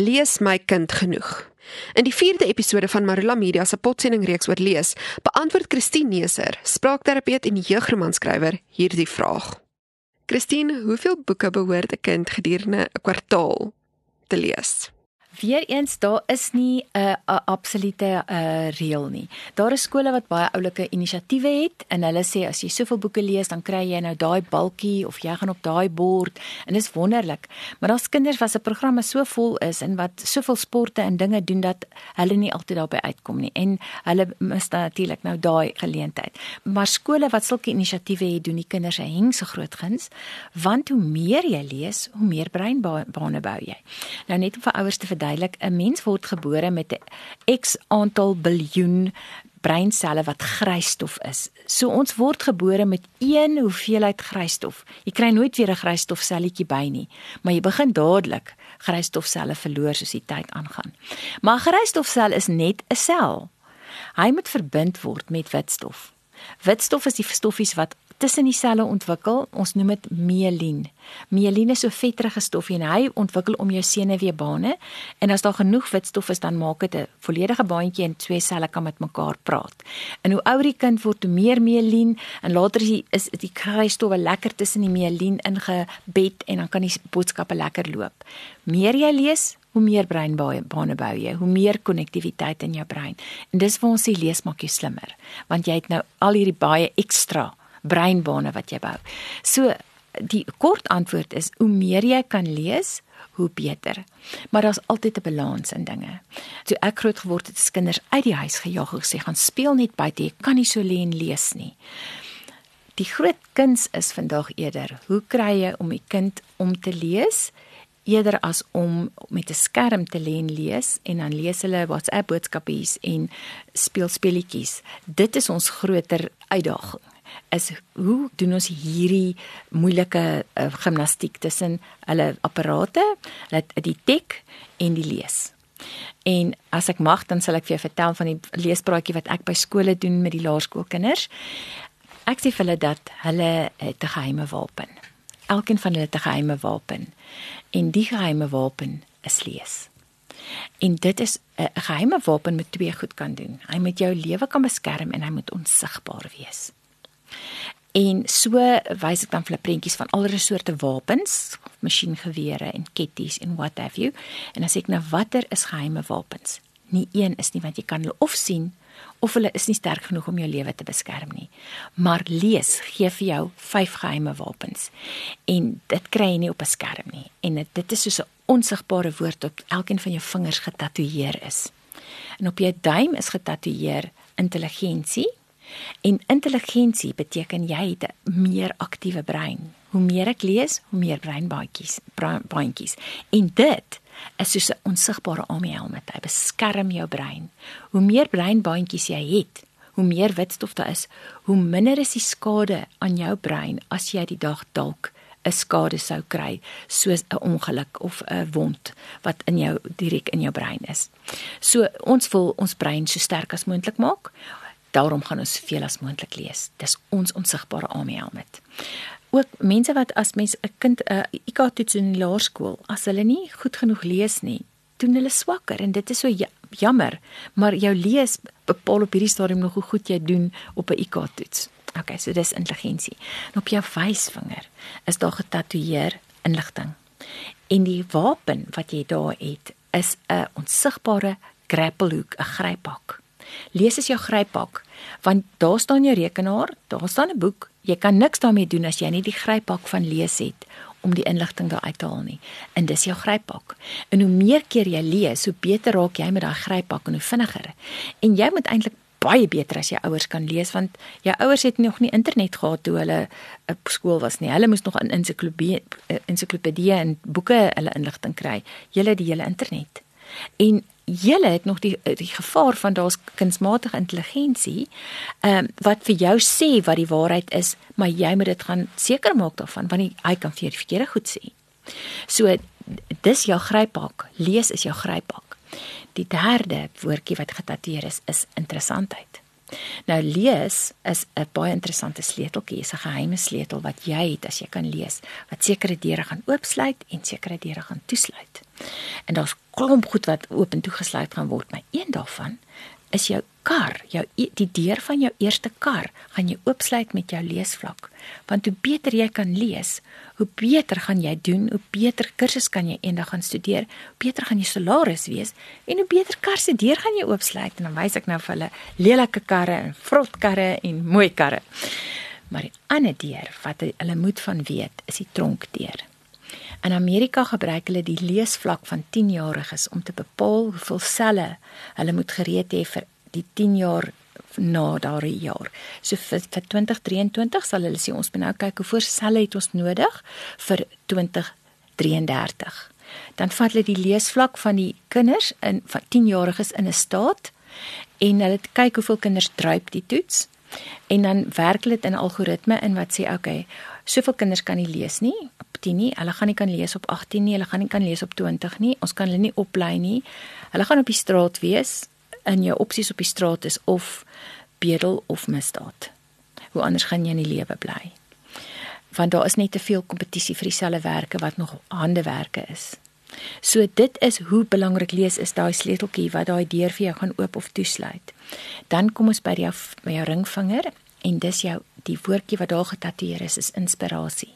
Lees my kind genoeg. In die 4de episode van Marula Media se potsendingreeks oor lees, beantwoord Christine Neser, spraakterapeut en jeugromanskrywer, hierdie vraag. Christine, hoeveel boeke behoort 'n kind gedurende 'n kwartaal te lees? Weereens daar is nie 'n uh, 'n absolute uh, reël nie. Daar is skole wat baie oulike inisiatiewe het en hulle sê as jy soveel boeke lees, dan kry jy nou daai balkie of jy gaan op daai bord en dis wonderlik. Maar daar's kinders wat se programme so vol is en wat soveel sporte en dinge doen dat hulle nie altyd daarby uitkom nie en hulle mis natuurlik nou daai geleentheid. Maar skole wat sulke inisiatiewe het, doen die kinders 'n hengse groot guns, want hoe meer jy lees, hoe meer breinbane bou jy. Nou net om vir ouers te verduidelik, 'n mens word gebore met 'n X aantal biljoen breinselle wat grysstof is. So ons word gebore met een hoeveelheid grysstof. Jy kry nooit weer 'n grysstofselletjie by nie, maar jy begin dadelik grysstofselle verloor soos die tyd aangaan. Maar 'n grysstofsel is net 'n sel. Hy moet verbind word met witstof. Witstof is die stoffies wat tussen die selle ontwikkel. Ons noem dit mielien. Mielien is so vetterige stofie en hy ontwikkel om jou senuweebane en as daar genoeg witstof is dan maak dit 'n volledige baantjie en twee selle kan met mekaar praat. En hoe ouer die kind word, hoe meer mielien en later is die, is die krystowwe lekker tussen die mielien ingebed en dan kan die boodskappe lekker loop. Meer jy lees, hoe meer breinbane bou jy, hoe meer konnektiwiteit in jou brein. En dis waar ons sê lees maak jou slimmer, want jy het nou al hierdie baie ekstra breinbane wat jy bou. So die kort antwoord is hoe meer jy kan lees, hoe beter. Maar daar's altyd 'n balans in dinge. Toe ek groot geword het, het kinders uit die huis gejaag en gesê gaan speel net buite, jy kan nie so lê en lees nie. Die groot kuns is vandag eerder, hoe kry jy om die kind om te lees? eerder as om met 'n skerm te lê en lees en dan lees hulle WhatsApp boodskapies en speel speletjies. Dit is ons groter uitdaging is hoe doen ons hierdie moeilike uh, gimnastiek tussen hulle apparate, hulle die tek en die lees. En as ek mag dan sal ek vir jou vertel van die leespraatjie wat ek by skole doen met die laerskoolkinders. Ek sê vir hulle dat hulle 'n geheime wapen. Elkeen van hulle het 'n geheime wapen. En die geheime wapen is lees. En dit is 'n geheime wapen met twee goed kan doen. Hy moet jou lewe kan beskerm en hy moet onsigbaar wees. En so wys ek dan vir hulle prentjies van allerlei soorte wapens, masjiengewere en ketties en what have you. En dan sê ek nou watter is geheime wapens? Nie een is nie want jy kan hulle of sien of hulle is nie sterk genoeg om jou lewe te beskerm nie. Maar lees gee vir jou vyf geheime wapens. En dit kry jy nie op 'n skerm nie. En dit is soos 'n onsigbare woord op elkeen van jou vingers getatoeëer is. En op jou duim is getatoeëer intelligensie En intelligensie beteken jy het 'n meer aktiewe brein. Hoe meer ek lees, hoe meer breinbaantjies, breintjies. En dit is soos 'n onsigbare armhelmet. Hy beskerm jou brein. Hoe meer breinbaantjies jy het, hoe meer witstof daar is, hoe minder is die skade aan jou brein as jy die dag dalk 'n skade sou kry soos 'n ongeluk of 'n wond wat in jou direk in jou brein is. So ons wil ons brein so sterk as moontlik maak. Daarom gaan ons soveel as moontlik lees. Dis ons onsigbare armhelmet. Ook mense wat as mens 'n kind 'n uh, IQ toets in laerskool, as hulle nie goed genoeg lees nie, doen hulle swakker en dit is so jammer, maar jou lees bepaal op hierdie stadium nog hoe goed jy doen op 'n IQ toets. Okay, so dis intelligensie. En op jou wysvinger is daar getatoeëer inligting. En die wapen wat jy daar het, is 'n onsigbare grapple hook, 'n gryphak. Lees as jou gryppak, want daar staan jou rekenaar, daar staan 'n boek. Jy kan niks daarmee doen as jy nie die gryppak van lees het om die inligting daar uit te haal nie. En dis jou gryppak. En hoe meer keer jy lees, hoe beter raak jy met daai gryppak en hoe vinniger. En jy moet eintlik baie beter as jy ouers kan lees want jou ouers het nog nie internet gehad toe hulle op skool was nie. Hulle moes nog in ensiklopedie ensiklopedie en boeke hulle inligting kry. Jy het die hele internet. En julle het nog die die gevaar van daar's kunsmatige intelligensie ehm um, wat vir jou sê wat die waarheid is, maar jy moet dit gaan seker maak daarvan want hy, hy kan vir jou die verkeerde goed sê. So dis jou gryppak, lees is jou gryppak. Die derde woordjie wat getatoeëer is is interessantheid. Nou lees is 'n baie interessante sleuteltjie, is 'n geheime sleutel wat jy het as jy kan lees, wat sekere deure gaan oopsluit en sekere deure gaan toesluit. En daar's klomp goed wat oop en toegesluit gaan word, maar een daarvan is jou kar, jou e, die deur van jou eerste kar gaan jy oopsluit met jou leesvlak. Want hoe beter jy kan lees, hoe beter gaan jy doen, hoe beter kursus kan jy eendag gaan studeer, hoe beter gaan jy salaris wees en hoe beter kar se deur gaan jy oopsluit en dan wys ek nou vir hulle lelike karre en vrot karre en mooi karre. Maar die ander deur wat hulle moet van weet, is die tronkdeur. In Amerika gebruik hulle die leesvlak van 10-jariges om te bepaal hoeveel selle hulle moet gereed hê vir die 10 jaar na daardie jaar. So vir, vir 2023 sal hulle sê ons moet nou kyk hoe voor selle het ons nodig vir 2033. Dan vat hulle die leesvlak van die kinders in van 10-jariges in 'n staat en hulle kyk hoeveel kinders druip die toets en dan werk hulle dit in 'n algoritme in wat sê okay, soveel kinders kan nie lees nie op 10 nie. Hulle gaan nie kan lees op 18 nie. Hulle gaan nie kan lees op 20 nie. Ons kan hulle nie oplei nie. Hulle gaan op die straat wees. In jou opsies op die straat is of bedel of misdaad. Hoe anders gaan jy in die lewe bly? Want daar is net te veel kompetisie vir dieselfde werke wat nog handewerke is. So dit is hoe belangrik lees is daai sleuteltjie wat daai deur vir jou gaan oop of toesluit. Dan kom ons by jou by jou ringvinger en dis jou die woordjie wat daar getatoeëer is is inspirasie.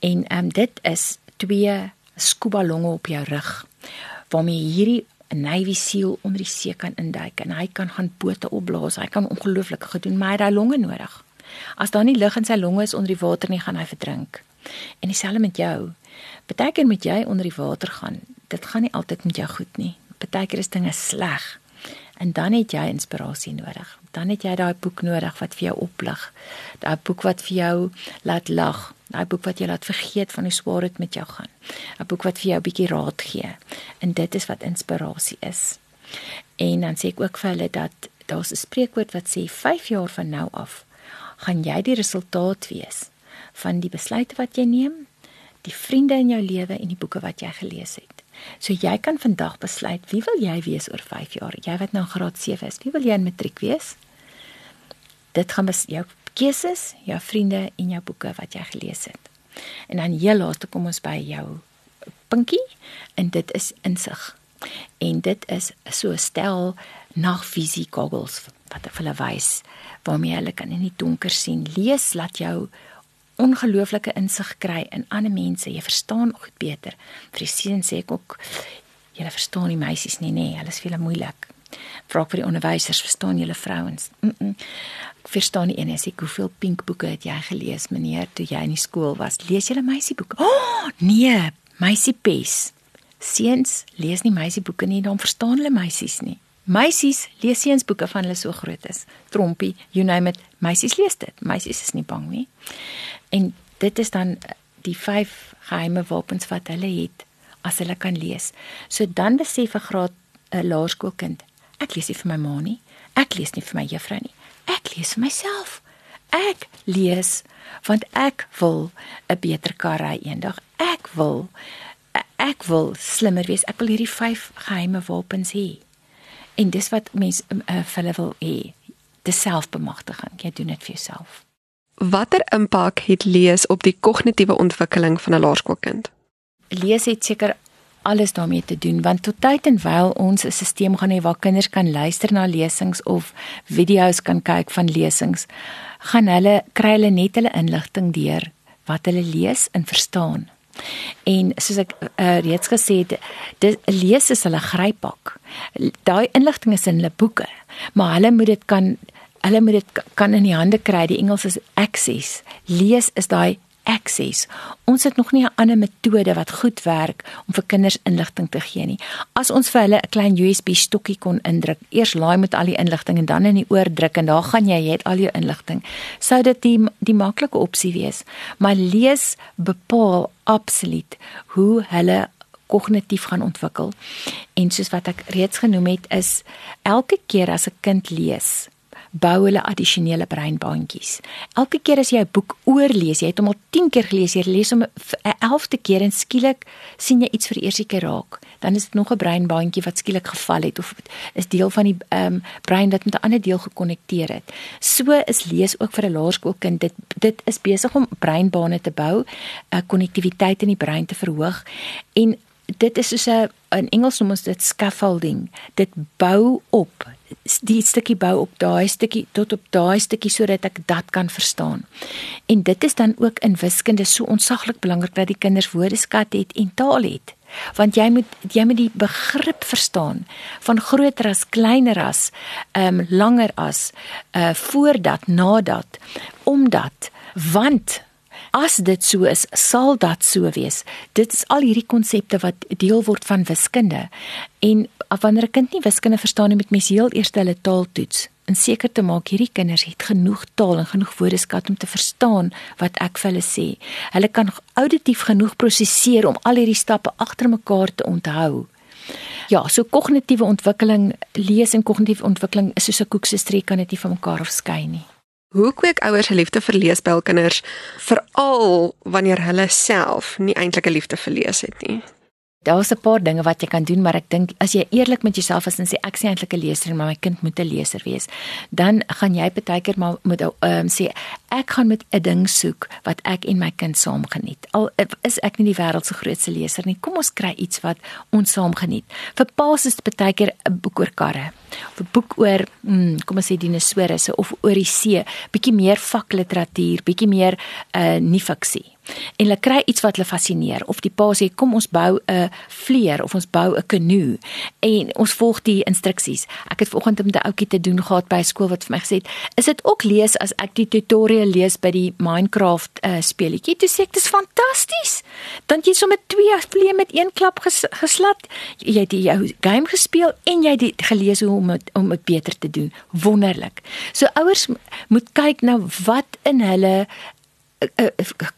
En ehm um, dit is twee skuballonge op jou rug waarmee hierdie 'n Navy SEAL onder die see kan induik en hy kan gaan bote opblaas. Hy kan ongelooflik gedoen, maar hy het daai longe nodig. As daar nie lug in sy longe is onder die water nie, gaan hy verdrink. En dieselfde met jou. Partykeer moet jy onder die water gaan. Dit gaan nie altyd met jou goed nie. Partykeer is dinge sleg. En dan het jy inspirasie nodig. Dan het jy daai boek nodig wat vir jou oplig. Daai boek wat vir jou laat lag. Daai boek wat jou laat vergeet van hoe swaar dit met jou gaan. 'n Boek wat vir jou 'n bietjie raad gee. En dit is wat inspirasie is. En dan sê ek ook vir hulle dat daar's 'n spreekwoord wat sê 5 jaar van nou af gaan jy die resultaat wees van die besluite wat jy neem, die vriende in jou lewe en die boeke wat jy gelees het. So jy kan vandag besluit wie wil jy wees oor 5 jaar? Jy wat nou graad 7 is, wie wil jy in matriek wees? Dit gaan bes jou keuses, jou vriende en jou boeke wat jy gelees het. En dan heel laaste kom ons by jou pinkie en dit is insig. En dit is so stel nagvisie goggles wat hulle wys waarmee hulle kan in die donker sien. Lees laat jou ongelooflike insig kry in ander mense. Jy verstaan goed beter. Vir die seuns sê ek ook julle verstaan die meisies nie nê, hulle is baie moeilik. Vra vir die onderwysers, verstaan julle vrouens? Mm. -mm. Ek verstaan nie en as ek hoeveel pink boeke het jy gelees meneer toe jy in die skool was? Lees julle meisieboeke? Oh, nee, meisiepes. Seuns lees nie meisieboeke nie, dan verstaan hulle meisies nie. Meisies lees seunsboeke van hulle so groot is. Trompie, you name it. Meisies lees dit. Meisies is nie bang nie. En dit is dan die vyf geheime wapens wat hulle het as hulle kan lees. So dan besef 'n graad 'n laerskoolkind, ek lees nie vir my ma nie, ek lees nie vir my juffrou nie. Ek lees vir myself. Ek lees want ek wil 'n beter kar ry eendag. Ek wil ek wil slimmer wees. Ek wil hierdie vyf geheime wapens hê. En dis wat mense uh, vir hulle wil hê. Dis selfbemagtiging. Jy doen dit vir jouself. Watter impak het lees op die kognitiewe ontwikkeling van 'n laerskoolkind? Lees het seker alles daarmee te doen want tot tyd en wyl ons 'n stelsel gaan hê waar kinders kan luister na lesings of video's kan kyk van lesings, gaan hulle kry hulle net hulle inligting deur wat hulle lees en verstaan. En soos ek uh, reeds gesê het, dit lees is hulle gryppak. Daai inligting is in hulle boeke, maar hulle moet dit kan hulle moet dit kan in die hande kry. Die Engels is access. Lees is daai access. Ons het nog nie 'n ander metode wat goed werk om vir kinders inligting te gee nie. As ons vir hulle 'n klein USB stokkie kon indruk, eers laai met al die inligting en dan in die oor druk en daar gaan jy, jy het al jou inligting, sou dit die die maklike opsie wees. Maar lees bepaal absoluut hoe hulle kognitief gaan ontwikkel. En soos wat ek reeds genoem het, is elke keer as 'n kind lees, bou hulle addisionele breinbaantjies. Elke keer as jy 'n boek oorlees, jy het hom al 10 keer gelees, jy lees hom 'n 11de keer en skielik sien jy iets vir eers keer raak, dan is dit nog 'n breinbaantjie wat skielik geval het of is deel van die ehm um, brein wat met 'n ander deel gekonnekteer het. So is lees ook vir 'n laerskoolkind. Dit dit is besig om breinbane te bou, 'n uh, konnektiwiteit in die brein te verhoog en dit is soos 'n in Engels noem ons dit scaffolding. Dit bou op die stukkie bou op daai stukkie tot op daai stukkie sodat ek dat kan verstaan. En dit is dan ook in wiskunde so ontsaglik belangrik dat die kinders woordeskat het en taal het. Want jy moet jy moet die begrip verstaan van groter as kleiner as ehm um, langer as uh voordat nadat omdat want As dit so is, sal dit so wees. Dit is al hierdie konsepte wat deel word van wiskunde. En wanneer 'n kind nie wiskunde verstaan nie, moet mens heel eers hulle taal toets en seker te maak hierdie kinders het genoeg taal en genoeg woordeskat om te verstaan wat ek vir hulle sê. Hulle kan auditief genoeg prosesseer om al hierdie stappe agter mekaar te onthou. Ja, so kognitiewe ontwikkeling, lees en kognitiewe ontwikkeling is soos 'n koek se streek kan dit nie van mekaar afskei nie. Hoe kweek ouers 'n liefde vir lees by hul kinders, veral wanneer hulle self nie eintlik 'n liefde vir lees het nie? Daar's 'n paar dinge wat jy kan doen, maar ek dink as jy eerlik met jouself is en sê ek sê eintlik 'n leser, maar my kind moet 'n leser wees, dan gaan jy baie keer maar moet um, sê ek gaan met 'n ding soek wat ek en my kind saam geniet. Al is ek nie die wêreld se grootste leser nie, kom ons kry iets wat ons saam geniet. Vir paas is dit baie keer 'n boek oor karre. Of 'n boek oor, mm, kom ons sê dinosoure of oor die see, bietjie meer vakliteratuur, bietjie meer uh nie fiksie en hulle kry iets wat hulle fascineer of die pa sê kom ons bou 'n vleer of ons bou 'n kanoe en ons volg die instruksies. Ek het vanoggend met 'n ouetjie te doen gehad by skool wat vir my gesê het, "Is dit ook lees as ek die tutorial lees by die Minecraft uh, speletjie?" Toe sê ek, "Dis fantasties." Dan jy sommer twee vleie met een klap ges geslat. Jy het jou game gespeel en jy het gelees hoe om het, om dit beter te doen. Wonderlik. So ouers moet kyk na wat in hulle uh,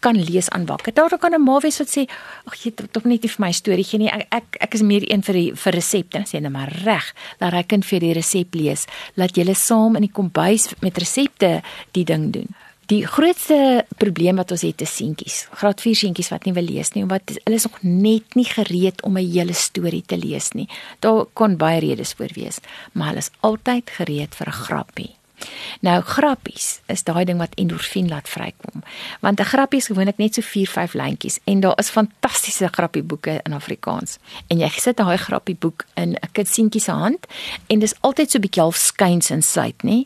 kan lees aanwakker. Daar kan 'n ma wees wat sê, "Ag, jy het tog net nie vir my storie gee nie. Ek ek, ek is meer een vir die vir resepte." Dan sê hulle maar reg, laat hy kind vir die resep lees. Laat julle saam in die kombuis met resepte die ding doen. Die grootste probleem wat ons het is seentjies. Graad 4 seentjies wat nie wil lees nie, omdat hulle is nog net nie gereed om 'n hele storie te lees nie. Daar kon baie redes voor wees, maar hulle is altyd gereed vir 'n grappie. Nou grappies is daai ding wat endorfien laat vrykom. Want 'n grappie is gewoonlik net so 4, 5 lyntjies en daar is fantastiese grappieboeke in Afrikaans. En jy sit daai grappieboek in 'n kindseentjie se hand en dis altyd so bietjie half skuins en suid, nê?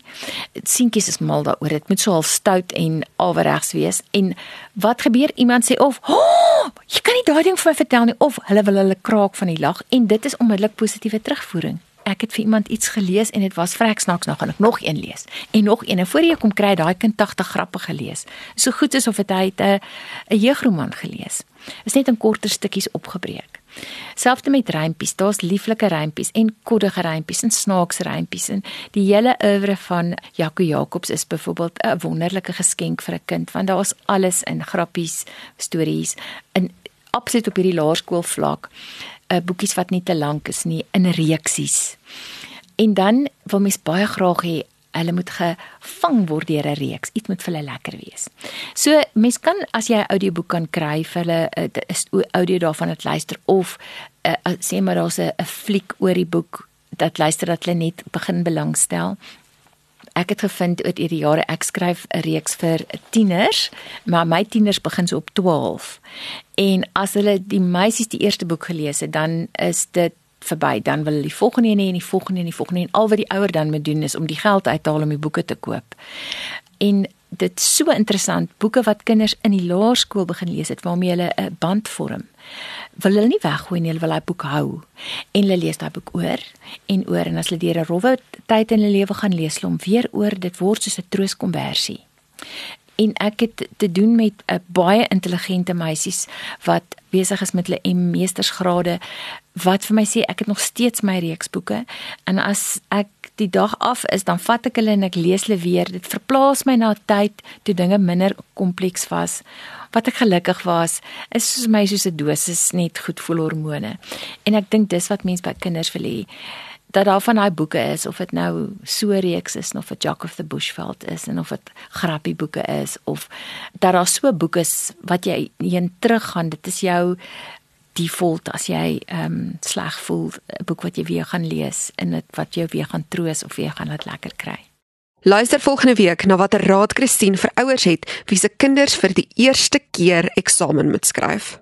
Seentjies is mal daaroor. Dit moet so half stout en alweregs wees. En wat gebeur? Iemand sê of, "Oh, jy kan nie daai ding vir my vertel nie." Of hulle wil hulle kraak van die lag en dit is onmiddellik positiewe terugvoering ek het vir iemand iets gelees en dit was vrek snaaks nog en ek nog een lees en nog een en voor jy kom kry daai kind 80 grappe gelees. So goed is of dit hy 'n 'n jeugroman gelees. Is net in korter stukkies opgebreek. Selfs met rympies, daar's lieflike rympies en koddige rympies en snaakse rympies en die hele oeuvre van Jaco Jacobs is byvoorbeeld 'n wonderlike geskenk vir 'n kind want daar's alles in grappies, stories in absoluut op hierdie laerskool vlak uh, boekies wat nie te lank is nie in reeksies. En dan wil mens baie graag hê hulle moet gevang word deur 'n reeks. Iets moet vir hulle lekker wees. So mens kan as jy 'n audioboek kan kry vir hulle uh, is audio daarvan het luister of uh, sê maar daar's 'n fliek oor die boek dat luister dat hulle net begin belangstel ek het gevind oor die jare ek skryf 'n reeks vir tieners, maar my tieners begin so op 12. En as hulle die meisies die eerste boek gelees het, dan is dit verby. Dan wil hulle die volgende een hê en die volgende en die volgende en al wat die ouer dan moet doen is om die geld uit te haal om die boeke te koop. En dit so interessant boeke wat kinders in die laerskool begin lees het waarmee hulle 'n band vorm wil hulle nie weggooi nie, hulle wil daai boek hou. En hulle lees daai boek oor en oor en as hulle deur 'n rowwe tyd in hulle lewe gaan lees, hulle hom weer oor, dit word soos 'n trooskonversie. En ek het te doen met 'n baie intelligente meisies wat besig is met hulle meestersgrade wat vir my sê ek het nog steeds my reeks boeke en as ek die dag af is dan vat ek hulle en ek lees hulle weer dit verplaas my na 'n tyd toe dinge minder kompleks was wat ek gelukkig was, is soos my soos 'n dosis net goed voel hormone. En ek dink dis wat mense by kinders wil hê dat daar van daai boeke is of dit nou so reeks is of 'n Jack of the Bushveld is en of dit grappie boeke is of dat daar so boeke is wat jy heen teruggaan dit is jou default as jy ehm um, sleg voel 'n boek wat jy weer gaan lees en dit wat jou weer gaan troos of weer gaan laat lekker kry. Luister volgende week na watter raad Christine vir ouers het wie se kinders vir die eerste keer eksamen moet skryf.